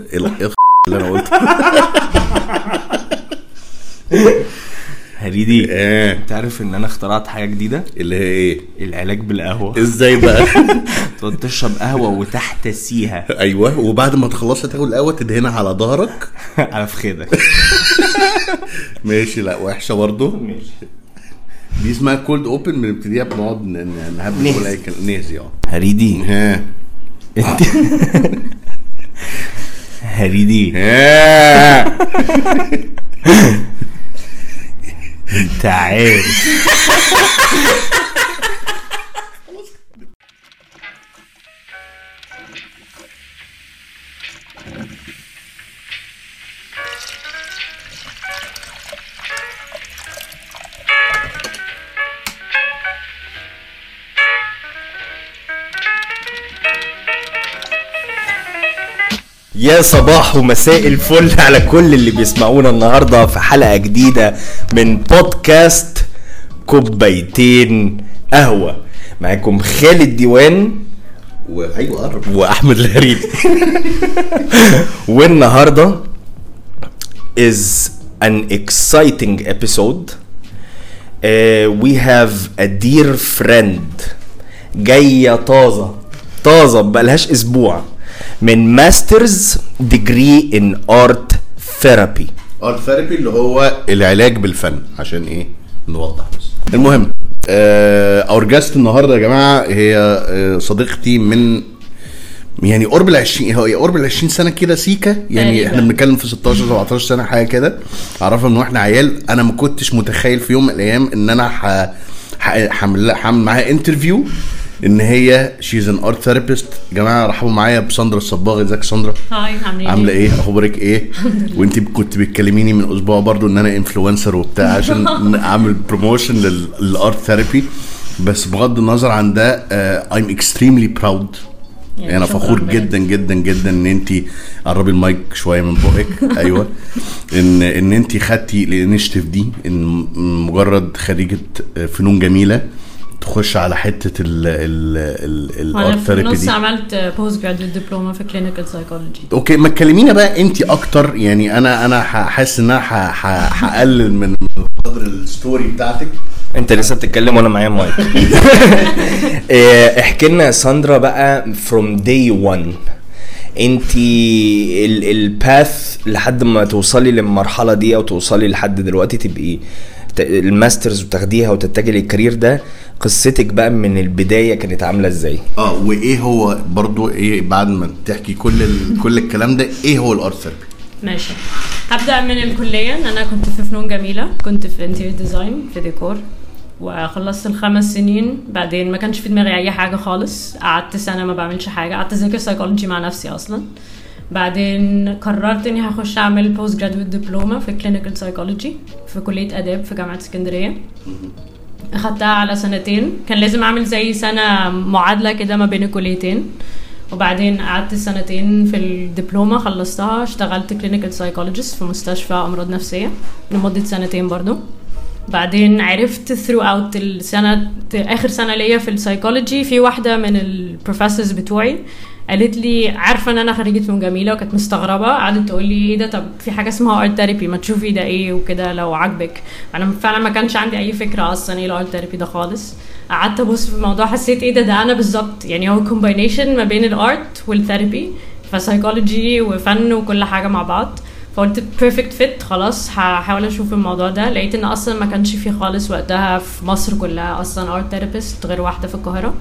إيه إيه اللي أنا قلته؟ هريدي إيه انت عارف إن أنا اخترعت حاجة جديدة؟ اللي هي إيه؟ العلاج بالقهوة. إزاي بقى؟ تقعد تشرب قهوة وتحتسيها أيوه. وبعد ما تخلصها تاخد القهوه تدهنها على ظهرك. على فخدك ماشي. لا وحشة برضه ماشي. دي اسمها كولد اوبن بنبتديها بنقعد نهبل نهزي آه. هريدي. ها. انت هريدي. ها يا صباح ومساء الفل على كل اللي بيسمعونا النهارده في حلقة جديدة من بودكاست كوبايتين قهوة. معاكم خالد ديوان وايوه قرب. وأحمد الهريدي. والنهاردة is an exciting episode. Uh, we have a dear friend. جاية طازة. طازة بقالهاش أسبوع. من master's degree in art therapy art therapy اللي هو العلاج بالفن عشان إيه؟ نوضح بس. المهم our guest النهارده يا جماعة هي آه، صديقتي من يعني قرب ال 20 هو قرب ال 20 سنة كده سيكا. يعني تقريباً. إحنا بنتكلم في 16 17 سنة حاجة كده. أعرفها من وإحنا عيال. أنا ما كنتش متخيل في يوم من الأيام إن أنا ح ح- هعمل هعمل معاها interview إن هي she's an art therapist يا جماعة رحبوا معايا بساندرا الصباغ. إزيك ساندرا هاي عاملين عاملة إيه؟ أخبارك إيه؟ وأنت كنت بتكلميني من أسبوع برضو إن أنا influencer وبتاع عشان أعمل promotion لل art therapy بس بغض النظر عن ده I'm extremely proud يعني أنا فخور. جدا جدا جدا إن أنت قربي المايك شوية من بقك. أيوه. إن إن أنت خدتي ال initiative دي. إن مجرد خريجة فنون جميلة. تخش على حتة ال وأنا ال art في therapy دي. عملت post graduate دبلومه في clinical psychology okay ما تكلمينا بقى أنت أكتر يعني أنا أنا حاسس إن أنا هقلل من قدر ال story بتاعتك. أنت لسه بتتكلم وأنا معايا مايك آه، احكي لنا يا ساندرا بقى from day one. أنت ال path لحد ما توصلي للمرحلة دي أو توصلي لحد دلوقتي تبقي ال masters وتاخديها وتتجهي لل career ده قصتك بقى من البداية كانت عاملة إزاي؟ آه وإيه هو برضو إيه بعد ما تحكي كل ال... كل الكلام ده إيه هو ال art therapy ماشي. هبدأ من الكلية. ان أنا كنت في فنون جميلة. كنت في interior design في ديكور وخلصت الخمس سنين. بعدين ما كانش في دماغي أي حاجة خالص. قعدت سنة ما بعملش حاجة. قعدت أذاكر سايكولوجي مع نفسي أصلا. بعدين قررت اني هخش أعمل post graduate دبلومه في clinical psychology في كلية آداب في جامعة اسكندرية. أخدتها على سنتين. كان لازم أعمل زي سنة معادلة كده ما بين الكليتين. وبعدين قعدت سنتين في الدبلومة خلصتها اشتغلت clinical psychologist في مستشفى أمراض نفسية لمدة سنتين برضو. بعدين عرفت throughout السنة آخر سنة ليا في السايكولوجي في واحدة من ال professors بتوعي. قالت لي عارفة إن أنا خريجة فنون جميلة وكانت مستغربة قعدت تقول لي إيه ده طب في حاجة اسمها art therapy ما تشوفي ده إيه وكده لو عاجبك. أنا فعلا ما كانش عندي أي فكرة أصلا إيه ال art therapy ده خالص. قعدت أبص في الموضوع حسيت إيه ده ده أنا بالظبط يعني هو combination ما بين ال art وال therapy ف psychology وفن وكل حاجة مع بعض. فقلت perfect fit خلاص هحاول أشوف الموضوع ده. لقيت إن أصلا ما كانش في خالص وقتها في مصر كلها أصلا art therapist غير واحدة في القاهرة.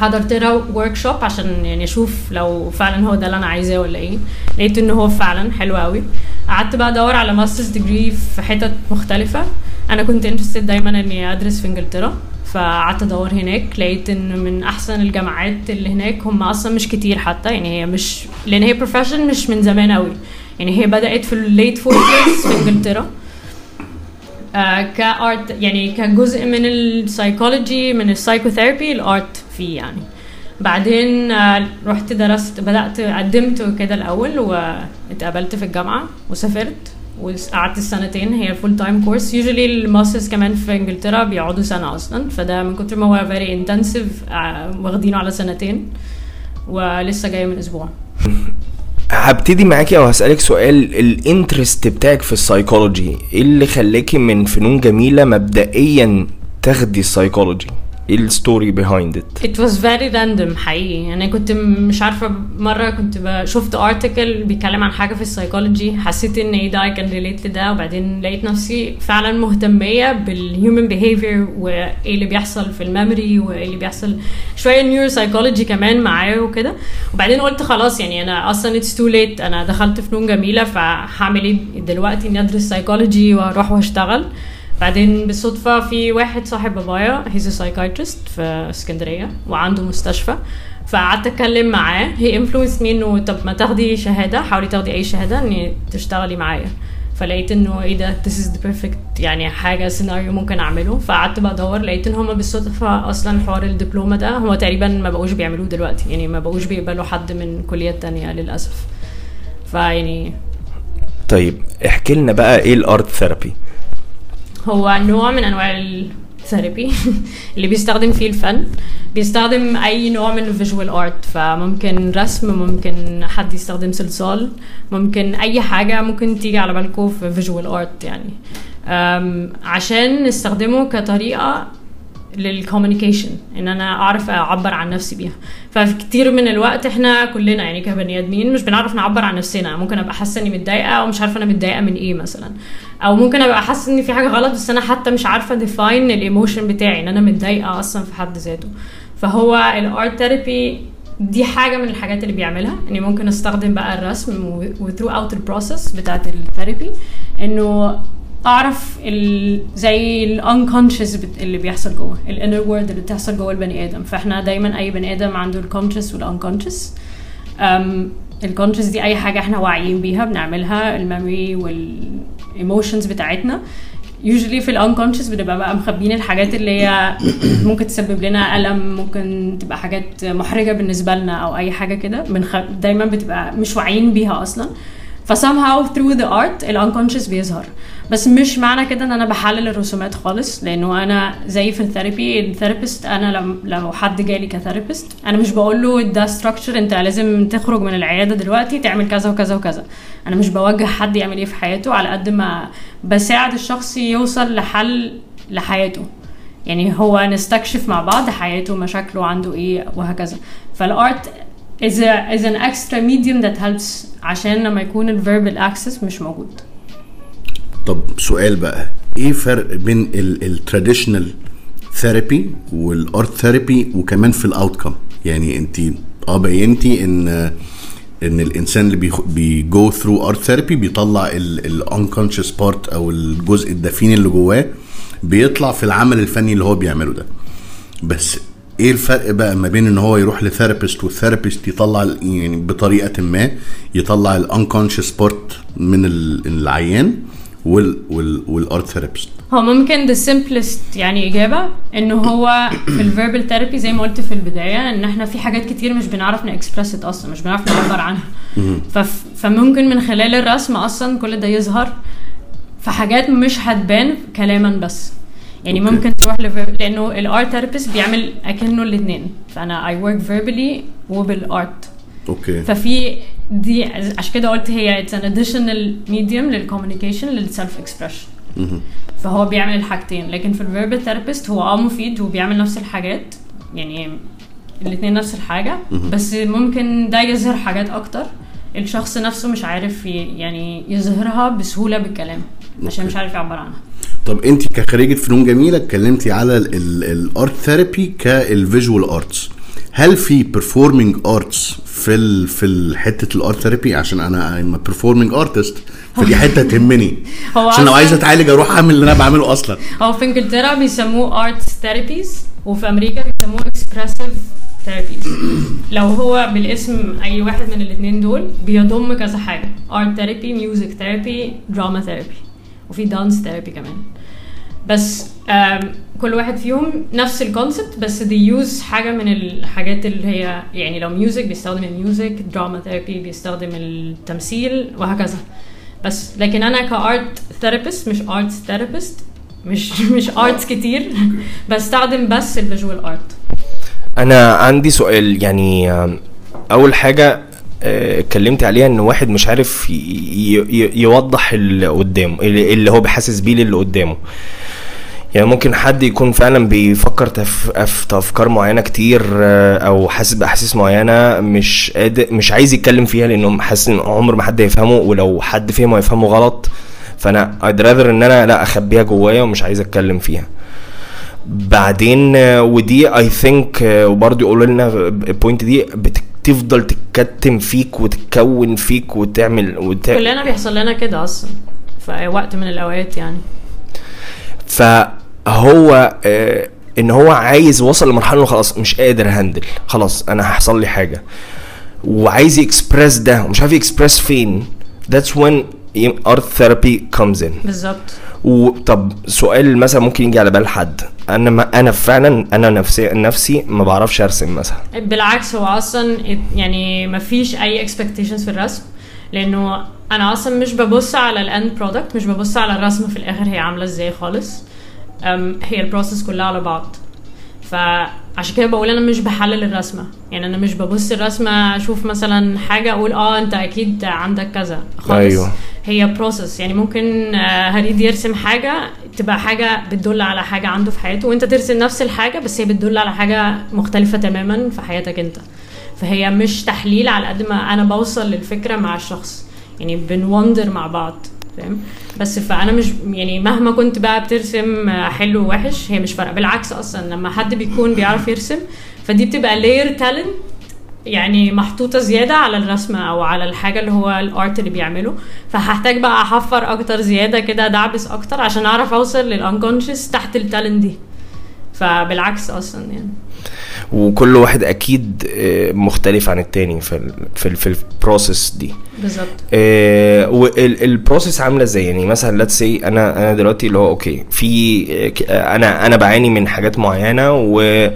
حضرت لها workshop عشان يعني أشوف لو فعلا هو ده اللي أنا عايزاه ولا إيه. لقيت ان هو فعلا حلو قوي قعدت بقى أدور على masters degree في حتت مختلفة. أنا كنت interested دايما إني أدرس في إنجلترا. فقعدت أدور هناك. لقيت إن من أحسن الجامعات اللي هناك هم أصلا مش كتير حتى. يعني هي مش لأن هي profession مش من زمان قوي يعني هي بدأت في ال late forties في إنجلترا. ك art يعني كجزء من السايكولوجي من ال psychotherapy ال art فيه يعني. بعدين آه رحت درست بدأت قدمت كده الأول واتقابلت في الجامعة وسافرت وقعدت السنتين. هي full time course usually ال masters كمان في إنجلترا بيقعدوا سنة أصلا. فده من كتر ما هو very intensive واخدينه على سنتين. ولسه جاي من أسبوع. هبتدي معاكي أو هسألك سؤال ال interest بتاعك في السايكولوجي إيه اللي خلاكي من فنون جميلة مبدئيا تاخدي السايكولوجي؟ إيه ال story behind it It was very random حقيقي. يعني كنت مش عارفة مرة كنت شفت article بيتكلم عن حاجة في السايكولوجي حسيت إن إيه ده I can relate لده وبعدين لقيت نفسي فعلا مهتمية بال human behavior وإيه اللي بيحصل في ال memory وإيه اللي بيحصل. شوية neuropsychology كمان معاه وكده. وبعدين قلت خلاص يعني أنا أصلا it's too late. أنا دخلت فنون جميلة فهعمل إيه دلوقتي؟ إني أدرس سايكولوجي وأروح وأشتغل. بعدين بالصدفة في واحد صاحب بابايا he's psychiatrist في اسكندرية وعنده مستشفى فقعدت أتكلم معاه. he influenced me إنه طب ما تاخدي شهادة حاولي تاخدي أي شهادة ان تشتغلي معايا. فلقيت إنه إيه ده this is the perfect يعني حاجة سيناريو ممكن أعمله. فقعدت بقى أدور لقيت إن هما بالصدفة أصلا حوار الدبلومة ده هو تقريبا ما بقوش بيعملوه دلوقتي. يعني ما بقوش بيقبلوا حد من كليات تانية للأسف. فيعني طيب احكي لنا بقى إيه ال art therapy هو نوع من أنواع ال therapy اللي بيستخدم فيه الفن. بيستخدم أي نوع من ال visual art فممكن رسم ممكن حد يستخدم صلصال ممكن أي حاجة ممكن تيجي على بالكم في visual art يعني. عشان نستخدمه كطريقة لل communication إن أنا أعرف أعبر عن نفسي بيها. فكتير من الوقت إحنا كلنا يعني كبني آدمين مش بنعرف نعبر عن نفسنا. ممكن أبقى حاسة إني متضايقة أو مش عارفة أنا متضايقة من إيه مثلا. أو ممكن أبقى حاسة ان في حاجة غلط بس أنا حتى مش عارفة define ال emotion بتاعي إن أنا متضايقة أصلا في حد ذاته. فهو ال art therapy دي حاجة من الحاجات اللي بيعملها. إني ممكن أستخدم بقى الرسم و throughout ال process بتاعت ال therapy إنه أعرف ال زي ال unconscious اللي بيحصل جوه ال inner world اللي بتحصل جوه البني آدم. فإحنا دايما أي بني آدم عنده ال conscious وال unconscious ال conscious دي أي حاجة إحنا واعيين بيها بنعملها ال memory وال emotions بتاعتنا. usually في ال unconscious بنبقى بقى مخبيين الحاجات اللي هي ممكن تسبب لنا ألم ممكن تبقى حاجات محرجة بالنسبة لنا أو أي حاجة كده. بنخ... دايما بتبقى مش واعيين بيها أصلا. ف somehow through the art ال unconscious بيظهر. بس مش معنى كده إن أنا بحلل الرسومات خالص لأنه أنا زي في ال therapy ال therapist أنا لو حد جالي ك therapist أنا مش بقول له ده structure أنت لازم تخرج من العيادة دلوقتي تعمل كذا وكذا وكذا. أنا مش بوجه حد يعمل إيه في حياته على قد ما بساعد الشخص يوصل لحل لحياته. يعني هو نستكشف مع بعض حياته مشاكله عنده إيه وهكذا. فال art is, a, is an extra medium that helps عشان لما يكون ال verbal access مش موجود. طب سؤال بقى إيه فرق بين ال traditional therapy وال art therapy وكمان في ال outcome يعني أنت آه بيتهيألي إن إن الإنسان اللي بي go through art therapy بيطلع ال unconscious part أو الجزء الدفين اللي جواه بيطلع في العمل الفني اللي هو بيعمله ده. بس إيه الفرق بقى ما بين إن هو يروح ل therapist وال therapist يطلع يعني بطريقة ما يطلع ال unconscious part من العيان وال وال وال art therapist؟ هو ممكن the simplest يعني إجابة إنه هو في ال verbal therapy زي ما قلت في البداية إن إحنا في حاجات كتير مش بنعرف نكسبرس أصلا مش بنعرف نعبر عنها. فممكن من خلال الرسم أصلا كل ده يظهر في حاجات مش هتبان كلاما بس. يعني okay. ممكن تروح ل verb لأنه ال art therapist بيعمل أكنه الاثنين فأنا I work verbally وبال art okay ففي دي عشان كده قلت هي it's an additional medium لل communication لل self expression مهم. فهو بيعمل الحاجتين. لكن في ال verbal therapist هو آه مفيد وبيعمل نفس الحاجات. يعني الاثنين نفس الحاجة. بس ممكن ده يظهر حاجات أكتر. الشخص نفسه مش عارف يعني يظهرها بسهولة بالكلام. عشان. مش عارف يعبر عنها. طب انت كخريجة فنون جميلة اتكلمتي على ال art therapy كال visual arts هل في performing arts في ال في حتة ال art therapy عشان أنا I'm performing artist. فدي حتة تهمني. عشان لو أصلاً- عايز أتعالج أروح أعمل اللي أنا بعمله أصلا. هو في إنجلترا بيسموه arts therapies وفي أمريكا بيسموه expressive therapies لو هو بالاسم أي واحد من الاثنين دول بيضم كذا حاجة. art therapy music therapy drama therapy وفي dance therapy كمان. بس كل واحد فيهم نفس ال concept بس they use حاجة من الحاجات اللي هي يعني لو music بيستخدم ال music drama therapy بيستخدم التمثيل وهكذا. بس لكن أنا ك art therapist مش arts therapist مش مش arts كتير بستخدم بس ال visual art أنا عندي سؤال يعني أول حاجة اتكلمت عليها ان واحد مش عارف يوضح اللي قدامه اللي هو بيحسس بيه للي قدامه. يعني ممكن حد يكون فعلا بيفكر في أفكار معينة كتير آه، أو حاسس بأحاسيس معينة مش قادر مش عايز يتكلم فيها لأنه حاسس إن عمر ما حد هيفهمه ولو حد فهمه هيفهمه غلط. فأنا I'd rather إن أنا لا أخبيها جوايا ومش عايز أتكلم فيها. بعدين آه، ودي I think وبرضه يقولوا لنا ال point دي بت- تفضل تتكتم فيك وتتكون فيك وتعمل وت... كلنا بيحصل لنا كده أصلا في وقت من الأوقات يعني. فهو آه إن هو عايز وصل لمرحلة إنه خلاص مش قادر handle خلاص أنا هيحصل لي حاجة. وعايز يكسبرس ده ومش عارف يكسبرس فين. That's when art therapy comes in. بالظبط. وطب سؤال مثلا ممكن يجي على بال حد. أنا ما أنا فعلا أنا نفسي نفسي ما بعرفش أرسم مثلا. بالعكس هو أصلا يعني ما فيش أي expectations في الرسم لأنه أنا أصلا مش ببص على ال end product مش ببص على الرسمة في الآخر هي عاملة إزاي خالص. هي ال process كلها على بعض. فعشان كده بقول أنا مش بحلل الرسمة. يعني أنا مش ببص الرسمة أشوف مثلا حاجة أقول آه أنت أكيد عندك كذا خالص. أيوة. هي process يعني ممكن آه، هو يرسم حاجة تبقى حاجة بتدل على حاجة عنده في حياته وانت ترسم نفس الحاجة بس هي بتدل على حاجة مختلفة تماما في حياتك انت. فهي مش تحليل على قد ما أنا بوصل للفكرة مع الشخص. يعني بن wonder مع بعض فاهم؟ بس فأنا مش يعني مهما كنت بقى بترسم حلو ووحش هي مش فارقة. بالعكس أصلا لما حد بيكون بيعرف يرسم فدي بتبقى layer talent يعني محطوطة زيادة على الرسمه أو على الحاجة اللي هو ال art اللي بيعمله. فهحتاج بقى أحفر أكتر زيادة كده أدعبس أكتر عشان أعرف أوصل لل unconscious تحت ال talent دي. فبالعكس أصلا يعني. وكل واحد أكيد آه، مختلف عن التاني في ال في ال في ال process دي. بالظبط. وال process عاملة إزاي؟ يعني مثلا let's say أنا أنا دلوقتي اللي هو okay في آه، آه، أنا أنا بعاني من حاجات معينة و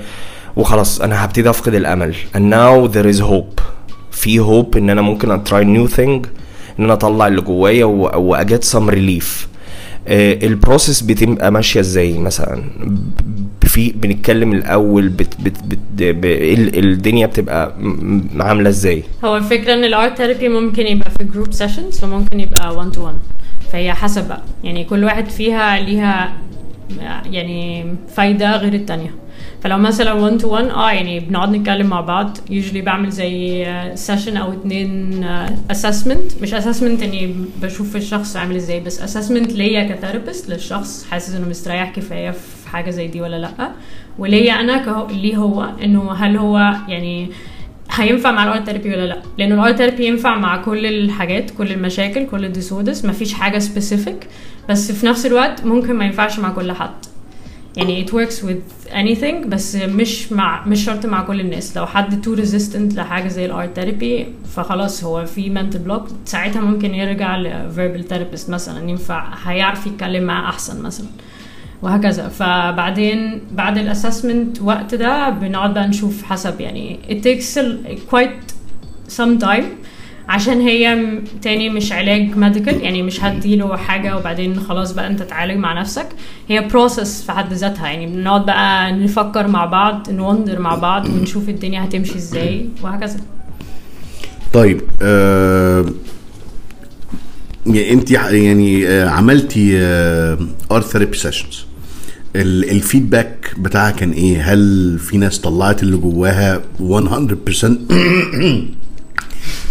وخلاص أنا هبتدي أفقد الأمل. And now there is hope. في hope إن أنا ممكن I try new thing إن أنا أطلع اللي جوايا و I get some relief ال process بتبقى ماشية إزاي مثلا؟ في بنتكلم الأول بت بت بت الدنيا بتبقى عاملة إزاي؟ هو الفكرة إن ال art therapy ممكن يبقى في group sessions وممكن يبقى 1 to 1 فهي حسب بقى. يعني كل واحد فيها ليها يعني فايدة غير التانية. فلو مثلا 1 to 1 آه يعني بنقعد نتكلم مع بعض. يجولي بعمل زي session أو اتنين assessment مش assessment اني بشوف الشخص عامل إزاي بس assessment ليا ك therapist للشخص. حاسس إنه مستريح كفاية في حاجة زي دي ولا لأ. وليا أنا كهو ليه هو إنه هل هو يعني هينفع مع ال art therapy ولا لأ. لأنه ال art therapy ينفع مع كل الحاجات كل المشاكل كل ال disorders مفيش حاجة specific بس في نفس الوقت ممكن ما ينفعش مع كل حد. يعني it works with anything بس مش مع مش شرط مع كل الناس. لو حد too resistant لحاجة زي ال art therapy فخلاص هو في mental block. ساعتها ممكن يرجع ل verbal therapist مثلا ينفع هيعرف يتكلم معاه أحسن مثلا. وهكذا. فبعدين بعد ال assessment وقت ده بنقعد بقى نشوف حسب. يعني it takes quite some time عشان هي تاني مش علاج medical يعني مش هديله حاجة وبعدين خلاص بقى انت تعالج مع نفسك. هي process في حد ذاتها يعني بنقعد بقى نفكر مع بعض ن wonder مع بعض ونشوف الدنيا هتمشي إزاي وهكذا. طيب آه يعني انت يعني آه عملتي art therapy sessions ال feedback بتاعها كان إيه؟ هل في ناس طلعت اللي جواها 100%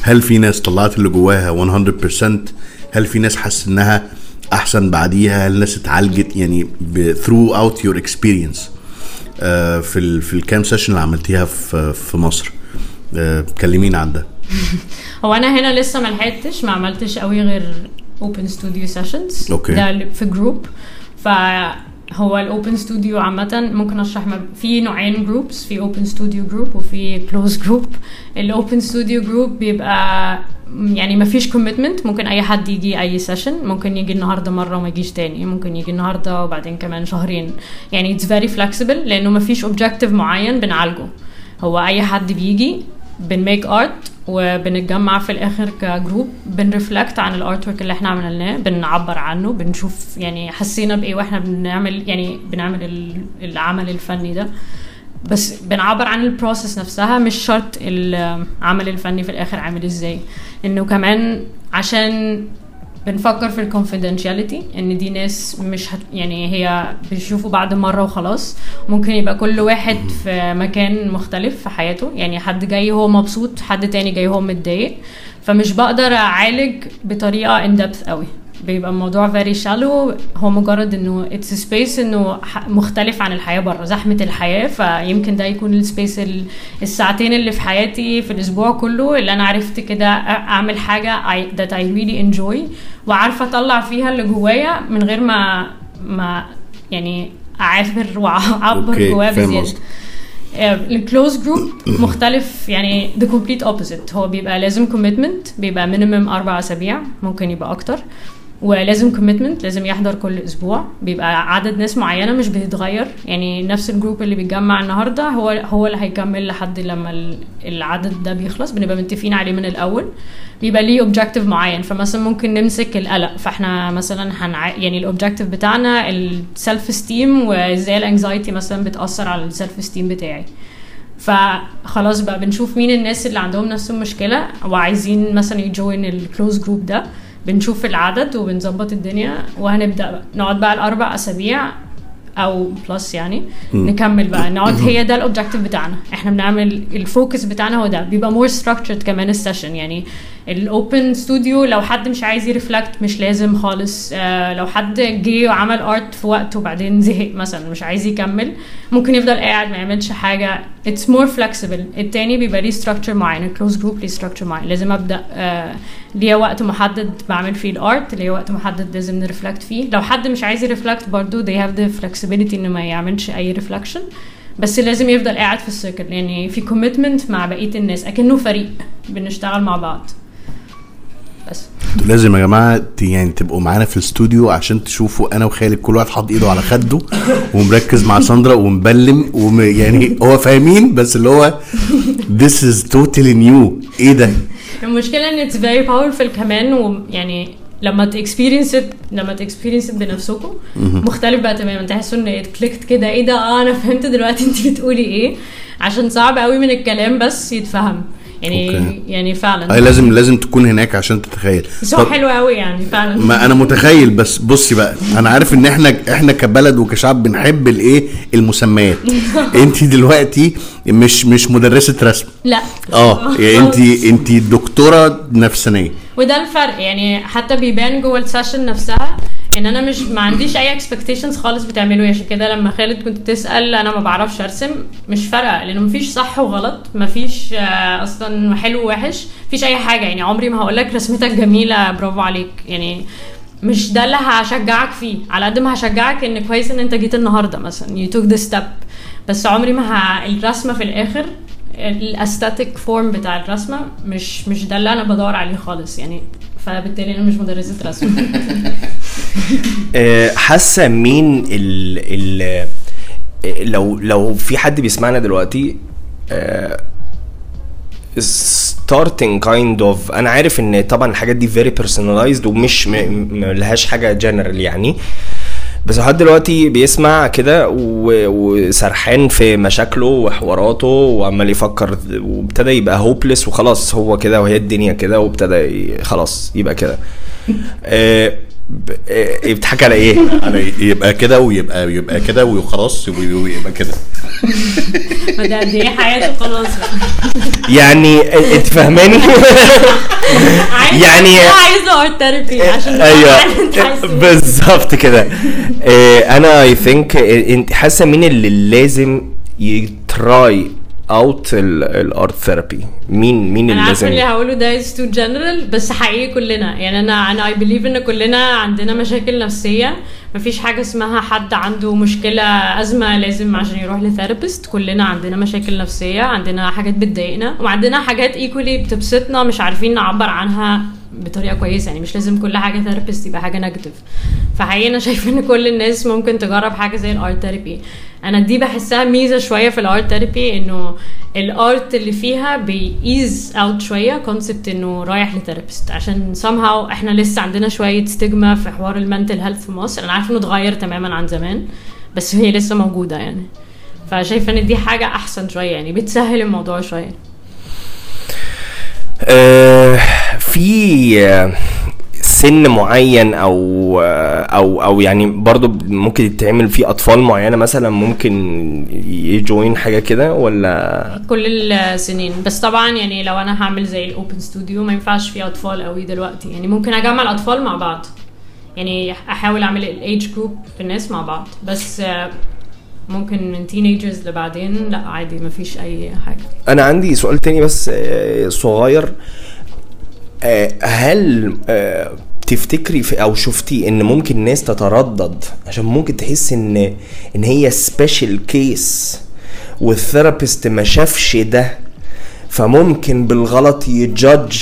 هل في ناس طلعت اللي جواها 100% هل في ناس حس إنها أحسن بعديها؟ هل ناس اتعالجت يعني out your experience آه في ال في الكام session اللي عملتيها في في مصر. آه كلمينا عن ده. هو أنا هنا لسه ما لحقتش ما عملتش قوي غير open studio sessions okay. ده في group فهو ال open studio عامة ممكن أشرح في نوعين groups في open studio group وفي closed group ال open studio group بيبقى يعني ما فيش commitment ممكن أي حد يجي أي session ممكن يجي النهارده مرة وما يجيش تاني ممكن يجي النهارده وبعدين كمان شهرين. يعني it's very flexible لأنه ما فيش objective معين بنعالجه. هو أي حد بيجي بن make art وبنتجمع في الآخر ك group بن reflect عن ال art work اللي إحنا عملناه بنعبر عنه بنشوف يعني حسينا بإيه وإحنا بنعمل يعني بنعمل ال- العمل الفني ده. بس بنعبر عن ال process نفسها مش شرط العمل الفني في الآخر عامل إزاي. إنه كمان عشان بنفكر في ال confidentiality إن دي ناس مش هت يعني هي بيشوفوا بعد مرة وخلاص. ممكن يبقى كل واحد في مكان مختلف في حياته. يعني حد جاي هو مبسوط حد تاني جاي هو متضايق. فمش بقدر أعالج بطريقة in depth قوي. بيبقى الموضوع very shallow. هو مجرد إنه it's space إنه مختلف عن الحياة بره زحمة الحياة. فيمكن ده يكون ال space ال- الساعتين اللي في حياتي في الأسبوع كله اللي أنا عرفت كده أعمل حاجة I, that I really enjoy وعارفة أطلع فيها اللي جوايا من غير ما ما يعني اعافر وأعبر جوايا بزيادة. قصدك. ال closed group مختلف يعني the complete opposite. هو بيبقى لازم commitment بيبقى minimum أربع أسابيع ممكن يبقى أكتر. ولازم commitment لازم يحضر كل أسبوع. بيبقى عدد ناس معينة مش بيتغير يعني نفس ال group اللي بيتجمع النهاردة هو هو اللي هيكمل لحد لما ال- العدد ده بيخلص. بنبقى متفقين عليه من الأول. بيبقى ليه objective معين. فمثلا ممكن نمسك القلق. فإحنا مثلا هنع... يعني ال objective بتاعنا ال self esteem وإزاي ال anxiety مثلا بتأثر على ال self esteem بتاعي. فخلاص بقى بنشوف مين الناس اللي عندهم نفس المشكلة وعايزين مثلا ي join ال closed group ده. بنشوف العدد وبنظبط الدنيا وهنبدأ بقى. نقعد بقى الأربع أسابيع أو plus يعني نكمل بقى. نقعد هي ده ال objective بتاعنا. إحنا بنعمل ال focus بتاعنا هو ده. بيبقى more structured كمان ال session يعني ال open studio لو حد مش عايز ي reflect مش لازم خالص. آه لو حد جه وعمل art في وقت وبعدين زهق مثلا مش عايز يكمل ممكن يفضل قاعد ما يعملش حاجة. it's more flexible التاني بيبقى ليه structure معين ال closed group ليه structure معين. لازم أبدأ آه ليا وقت محدد بعمل فيه ال art ليا وقت محدد لازم ن reflect فيه. لو حد مش عايز ي reflect برضو they have the flexibility إنه ما يعملش أي reflection بس لازم يفضل قاعد في ال circle يعني في commitment مع بقية الناس. أكنه فريق بنشتغل مع بعض. بس. أنتوا لازم يا جماعة يعني تبقوا معانا في الاستوديو عشان تشوفوا أنا وخالد كل واحد حاطط إيده على خده ومركز مع ساندرا ومبلم وم يعني هو فاهمين بس اللي هو this is totally new. إيه ده؟ المشكلة إن it's very powerful كمان ويعني لما ت experience لما ت experience بنفسكم مختلف بقى تماما. تحسوا إن clicked كده. إيه ده؟ آه أنا فهمت دلوقتي أنت بتقولي إيه. عشان صعب قوي من الكلام بس يتفهم. يعني okay. يعني فعلا. أي لازم لازم تكون هناك عشان تتخيل. بس هو حلو قوي يعني فعلا. ما أنا متخيل بس بصي بقى أنا عارف إن إحنا إحنا كبلد وكشعب بنحب الإيه؟ المسميات. أنت دلوقتي مش مش مدرسة رسم. لا. آه يعني أنت أنت دكتورة نفسانية. وده الفرق. يعني حتى بيبان جوه ال session نفسها إن أنا مش ما عنديش أي expectations خالص بتعملوا عشان كده لما خالد كنت تسال أنا ما بعرفش أرسم مش فارقة لأنه مفيش صح وغلط مفيش آه، أصلا حلو ووحش مفيش أي حاجة. يعني عمري ما هقول لك رسمتك جميلة برافو عليك. يعني مش ده اللي هشجعك فيه. على قد ما هشجعك إن كويس إن أنت جيت النهارده مثلا. You took the step. بس عمري ما ه... الرسمة في الآخر ال aesthetic form بتاع الرسمة مش مش ده اللي أنا بدور عليه خالص يعني. فبالتالي أنا مش مدرسة رسم آه، حاسة مين ال ال لو لو في حد بيسمعنا دلوقتي starting kind of أنا عارف إن طبعا الحاجات دي very personalized ومش ملهاش حاجة general يعني. بس لحد دلوقتي بيسمع كده وسرحان في مشاكله وحواراته وعمال يفكر وابتدى يبقى هوبلس وخلاص هو كده وهي الدنيا كده وابتدى خلاص يبقى كده. آه، ب- آه، بتضحك على إيه؟ على يبقى كده ويبقى يبقى كده وخلاص ويبقى كده ما ده قد إيه حياته خلاص. يعني أنت فاهماني؟ يعني- عايز له art therapy عشان أيوه. بالظبط كده أنا I think أنت حاسة مين اللي لازم ي try out ال art therapy مين مين أنا اللي لازم اللي هقوله ده is too general بس حقيقي كلنا. يعني أنا أنا I believe إن كلنا عندنا مشاكل نفسية. مفيش حاجة اسمها حد عنده مشكلة أزمة لازم عشان يروح ل therapist. كلنا عندنا مشاكل نفسية عندنا حاجات بتضايقنا وعندنا حاجات equally بتبسطنا مش عارفين نعبر عنها بطريقة كويسة. يعني مش لازم كل حاجة therapist يبقى حاجة negative فحقيقي أنا شايفة إن كل الناس ممكن تجرب حاجة زي ال art therapy أنا دي بحسها ميزة شوية في ال art therapy إنه ال art اللي فيها بي ease out شوية concept إنه رايح ل therapist عشان somehow إحنا لسه عندنا شوية stigma في حوار ال mental health في مصر. أنا عارفة إنه اتغير تماما عن زمان بس هي لسه موجودة يعني. فشايفة إن دي حاجة أحسن شوية يعني بتسهل الموضوع شوية. آه، في سن معين أو أو أو يعني برضو ممكن يتعمل فيه أطفال معينة مثلا ممكن ي join حاجة كده ولا؟ كل السنين. بس طبعا يعني لو أنا هعمل زي ال open studio ما ينفعش فيه أطفال قوي دلوقتي. يعني ممكن أجمع الأطفال مع بعض. يعني أحاول أعمل ال age group في الناس مع بعض. بس آه، ممكن من teenagers لبعدين لا عادي ما فيش أي حاجة. أنا عندي سؤال تاني بس آه، صغير. آه، هل تفتكري في أو شفتي إن ممكن ناس تتردد؟ عشان ممكن تحس إن إن هي special case وال therapist ما شافش ده فممكن بالغلط ي judge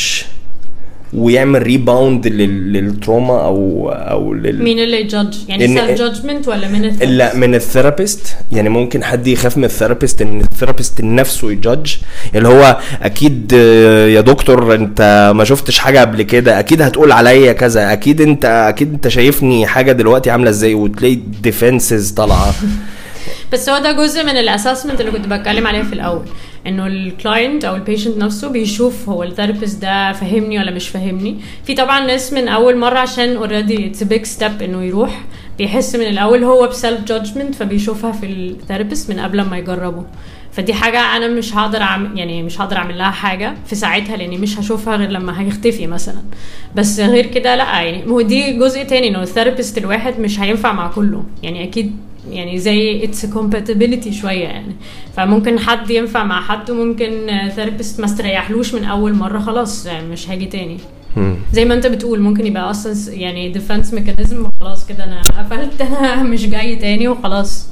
ويعمل rebound لل trauma أو أو لل مين اللي judge يعني self judgement ولا من ال therapist؟ لا من ال therapist. يعني ممكن حد يخاف من ال therapist إن ال therapist نفسه ي judge. اللي هو أكيد يا دكتور أنت ما شفتش حاجة قبل كده. أكيد هتقول عليا كذا. أكيد أنت أكيد أنت شايفني حاجة دلوقتي عاملة إزاي؟ وتلاقي defenses طالعة. بس هو ده جزء من ال assessment اللي كنت بتكلم عليه في الأول. إنه ال client أو ال patient نفسه بيشوف هو ال therapist ده فاهمني ولا مش فاهمني في طبعا ناس من أول مرة عشان already it's big step إنه يروح بيحس من الأول هو ب self judgement فبيشوفها في ال therapist من قبل ما يجربه. فدي حاجة أنا مش هقدر أعمل يعني مش هقدر أعمل لها حاجة في ساعتها لأني مش هشوفها غير لما هيختفي مثلا. بس غير كده لأ يعني هو دي جزء تاني إنه ال therapist الواحد مش هينفع مع كله. يعني أكيد يعني زي it's compatibility شوية يعني. فممكن حد ينفع مع حد وممكن therapist ما استريحلوش من أول مرة خلاص يعني مش هاجي تاني. زي ما انت بتقول ممكن يبقى أصلا يعني defense mechanism خلاص كده أنا قفلت أنا مش جاي تاني وخلاص.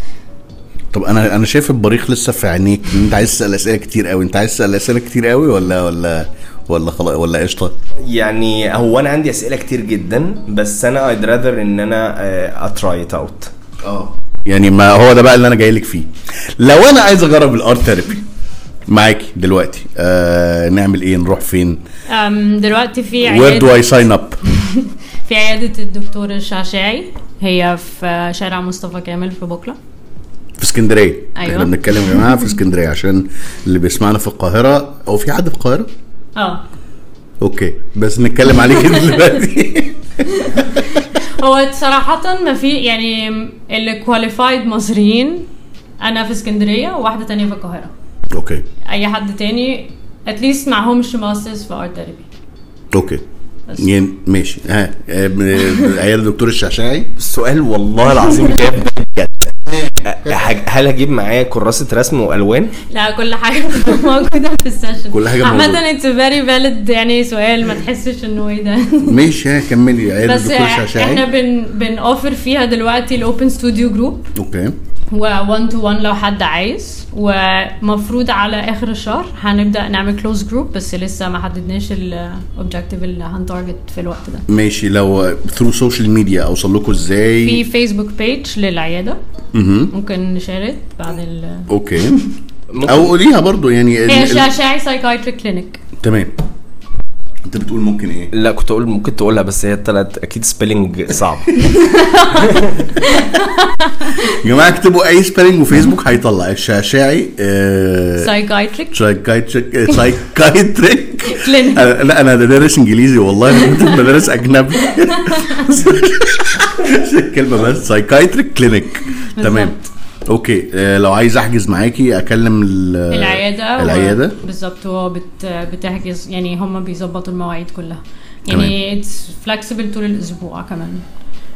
طب أنا أنا شايف البريق لسه في عينيك. أنت عايز تسأل أسئلة كتير قوي. أنت عايز تسأل أسئلة كتير قوي ولا ولا ولا خلاص ولا قشطة؟ يعني هو أنا عندي أسئلة كتير جدا بس أنا I'd rather إن أنا ا try it out آه. يعني ما هو ده بقى اللي أنا جاي لك فيه. لو أنا عايز أجرب ال art therapy معاكي دلوقتي آه نعمل إيه؟ نروح فين؟ دلوقتي في where do عياده I sign up في عيادة الدكتور الشعشاعي. هي في شارع مصطفى كامل في بولكلي في اسكندرية. أيوة. إحنا بنتكلم يا جماعة في اسكندرية عشان اللي بيسمعنا في القاهرة. أو في حد في القاهرة؟ آه. okay. بس نتكلم عليه كده دلوقتي. هو صراحة ما في يعني اللي qualified مصريين أنا في اسكندرية وواحدة تانية في القاهرة. okay. أي حد تاني at least معهمش masters في ارت ثيرابي أوكي. يعني ماشي. ها آه، ب- عيادة الدكتور الشعشاعي. السؤال والله العظيم جاي هل هجيب معايا كراسة رسم وألوان؟ لا كل حاجة موجودة في ال session. كل حاجة عامة موجودة. it's very valid يعني سؤال ما تحسش إنه إيه ده. ماشي ها كملي. عيال بس إحنا بن بن offer فيها دلوقتي ال open studio group okay. و 1 to 1 لو حد عايز. ومفروض على آخر الشهر هنبدأ نعمل closed group بس لسه ما حددناش ال objective اللي هن target في الوقت ده. ماشي. لو through social media أوصل لكم إزاي؟ في Facebook page للعيادة. ممكن نشارك بعد ال okay. أو قوليها برضو يعني هي ال- psychiatric clinic تمام. انت بتقول ممكن إيه؟ لا كنت أقول ممكن تقولها بس هي طلعت أكيد spelling صعب. يا جماعة اكتبوا أي spelling و Facebook هيطلع. الشعشاعي سايكايتريك سايكايتريك سايكايتريك لا أنا دارس إنجليزي والله أنا كنت بدرس أجنبي. الكلمة بس psychiatric clinic تمام. okay آه، لو عايز احجز معاكي اكلم ال- العيادة العيادة. و- بالظبط هو بت بتحجز يعني هم بيظبطوا المواعيد كلها. يعني it's flexible طول الأسبوع كمان.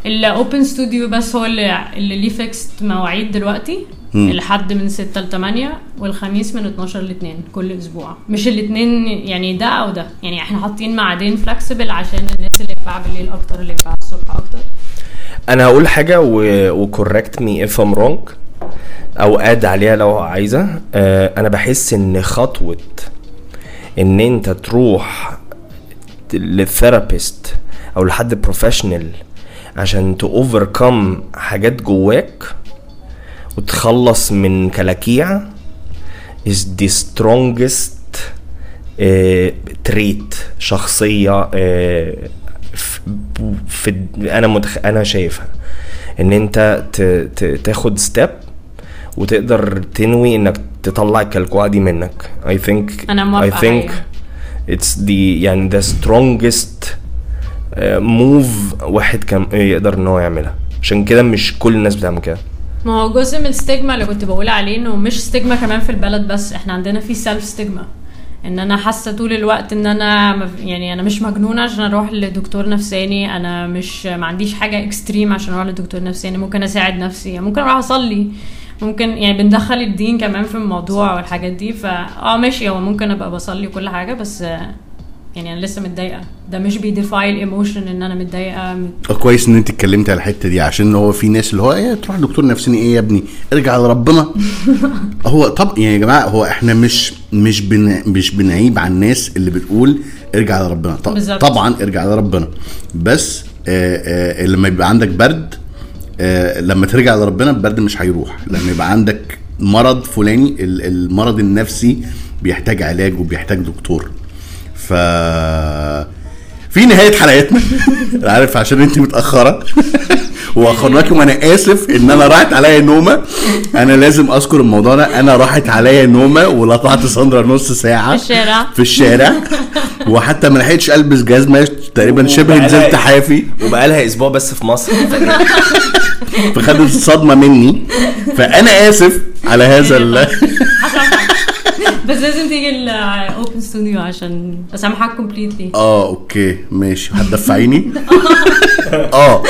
ال open studio بس هو اللي اللي ليه fixed مواعيد دلوقتي. مم. الحد من 6 ل 8 والخميس من 12 ل 2 كل أسبوع. مش الاثنين يعني ده أو ده. يعني إحنا حاطين ميعادين flexible عشان الناس اللي ينفع بالليل أكتر اللي ينفع الصبح أكتر. أنا هقول حاجة و correct me if I'm wrong أو add عليها لو عايزة. آه، أنا بحس إن خطوة إن أنت تروح لل therapist أو لحد professional عشان ت overcome حاجات جواك وتخلص من كلاكيع is the strongest trait آه، في, في أنا متخ... أنا شايفها. إن أنت ت... ت... تاخد step وتقدر تنوي إنك تطلع الكلكوعه دي منك. I think أنا موافقة I think it's the يعني the strongest move واحد كان يقدر إن هو يعملها. عشان كده مش كل الناس بتعمل كده. ما هو جزء من ال stigma اللي كنت بقول عليه إنه مش stigma كمان في البلد بس إحنا عندنا في self stigma إن أنا حاسة طول الوقت إن أنا يعني أنا مش مجنونة عشان أروح لدكتور نفساني. أنا مش ما عنديش حاجة extreme عشان أروح لدكتور نفساني. ممكن أساعد نفسي ممكن أروح أصلي. ممكن يعني بندخل الدين كمان في الموضوع والحاجات دي فا آه ماشي هو ممكن أبقى بصلي وكل حاجة بس يعني أنا لسه متضايقة. ده مش بي defy ال emotion إن أنا متضايقة. آه، كويس إن أنت اتكلمتي على الحتة دي عشان هو في ناس اللي هو إيه تروح دكتور نفساني إيه يا ابني؟ ارجع لربنا. هو طب يعني يا جماعة هو إحنا مش مش بن مش بنعيب على الناس اللي بتقول ارجع لربنا. طب. طبعا ارجع لربنا. بس آه آه لما يبقى عندك برد لما ترجع لربنا البرد مش هيروح. لما يبقى عندك مرض فلاني ال- المرض النفسي بيحتاج علاج وبيحتاج دكتور. ف في نهاية حلقتنا. عارف عشان انت متأخرة. واخرناكم أنا آسف إن أنا راحت عليا نومة. أنا لازم أذكر الموضوع ده. أنا راحت عليا نومة ولطعت ساندرا نص ساعة في الشارع. في الشارع. وحتى ما لحقتش ألبس جزمة. تقريبا شبه نزلت حافي. وبقالها أسبوع بس في مصر. فخدت الصدمه مني. فأنا آسف على هذا ال... بس لازم تيجي ال open studio عشان أسامحك completely آه okay. ماشي. هتدفعيني؟ آه.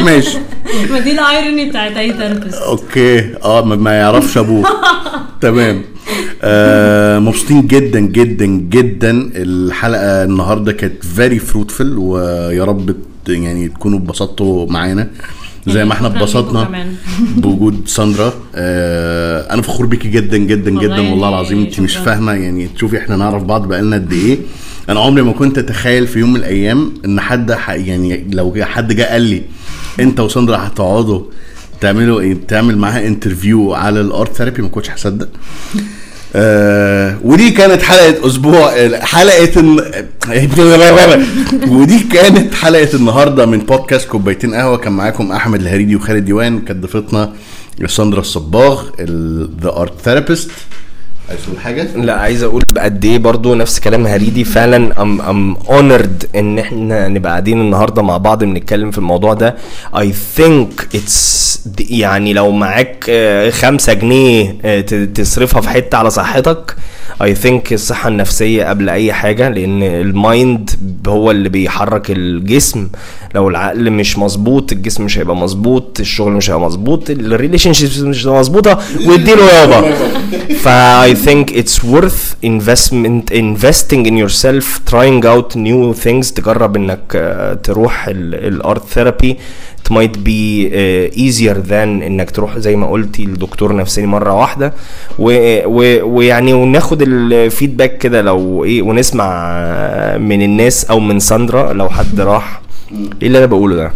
ماشي. ما دي ال irony بتاعت أي therapist okay. آه ما, يعرفش أبوه. تمام. آه مبسوطين جدا جدا جدا. الحلقة النهارده كانت very fruitful ويا رب يعني تكونوا اتبسطتوا معانا. زي ما إحنا شكراً ليكم اتبسطنا. بوجود ساندرا. آه أنا فخور بيكي جدا جدا والله جدا والله يعني العظيم. انت مش. فاهمة يعني تشوفي إحنا نعرف بعض بقالنا قد إيه. أنا عمري ما كنت أتخيل في يوم من الأيام إن حد يعني لو حد جه قال لي أنت وساندرا هتقعدوا تعملوا إيه؟ تعمل معاها interview على ال art therapy ما كنتش هصدق. آه ودي كانت حلقة أسبوع حلقة ودي كانت حلقة النهارده من بودكاست كوبايتين قهوة. كان معاكم أحمد الهريدي وخالد ديوان. كانت ضيفتنا ساندرا الصباغ the art therapist عايز تقول حاجة؟ لا عايز أقول بقد إيه برضو نفس كلام هريدي فعلا I'm I'm honored إن إحنا نبقى قاعدين النهارده مع بعض بنتكلم في الموضوع ده I think it's يعني لو معاك آه، خمسة جنيه آه، تصرفها في حتة على صحتك I think الصحة النفسية قبل أي حاجة لأن ال mind هو اللي بيحرك الجسم. لو العقل مش مظبوط الجسم مش هيبقى مظبوط الشغل مش هيبقى مظبوط ال relationships مش مظبوطة واديله يابا فا I think it's worth investment investing in yourself trying out new things تجرب إنك آه، تروح ال art therapy it might be uh, easier than إنك تروح زي ما قلتي لدكتور نفساني مرة واحدة. و- و- ويعني وناخد ال feedback كده لو إيه ونسمع من الناس أو من ساندرا لو حد راح. إيه اللي أنا بقوله ده؟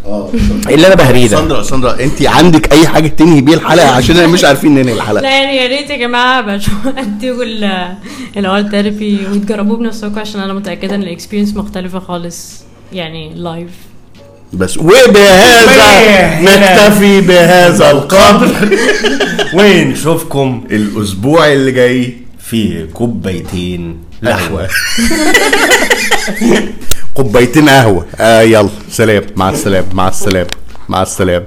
إيه اللي أنا بهريه ده؟ ساندرا ساندرا أنت عندك أي حاجة تنهي بيها الحلقة؟ عشان أنا مش عارفين ننهي الحلقة. لا يعني يا ريت يا جماعة بشوف اديكوا ال art therapy وتجربوه بنفسكم عشان أنا متأكدة إن ال experience مختلفة خالص يعني live بس وبهذا نكتفي بهذا القدر. ونشوفكم الأسبوع اللي جاي في كوبايتين قهوة. كوبايتين قهوة. آه يلا. سلام. مع السلامة. مع السلامة. مع السلامة.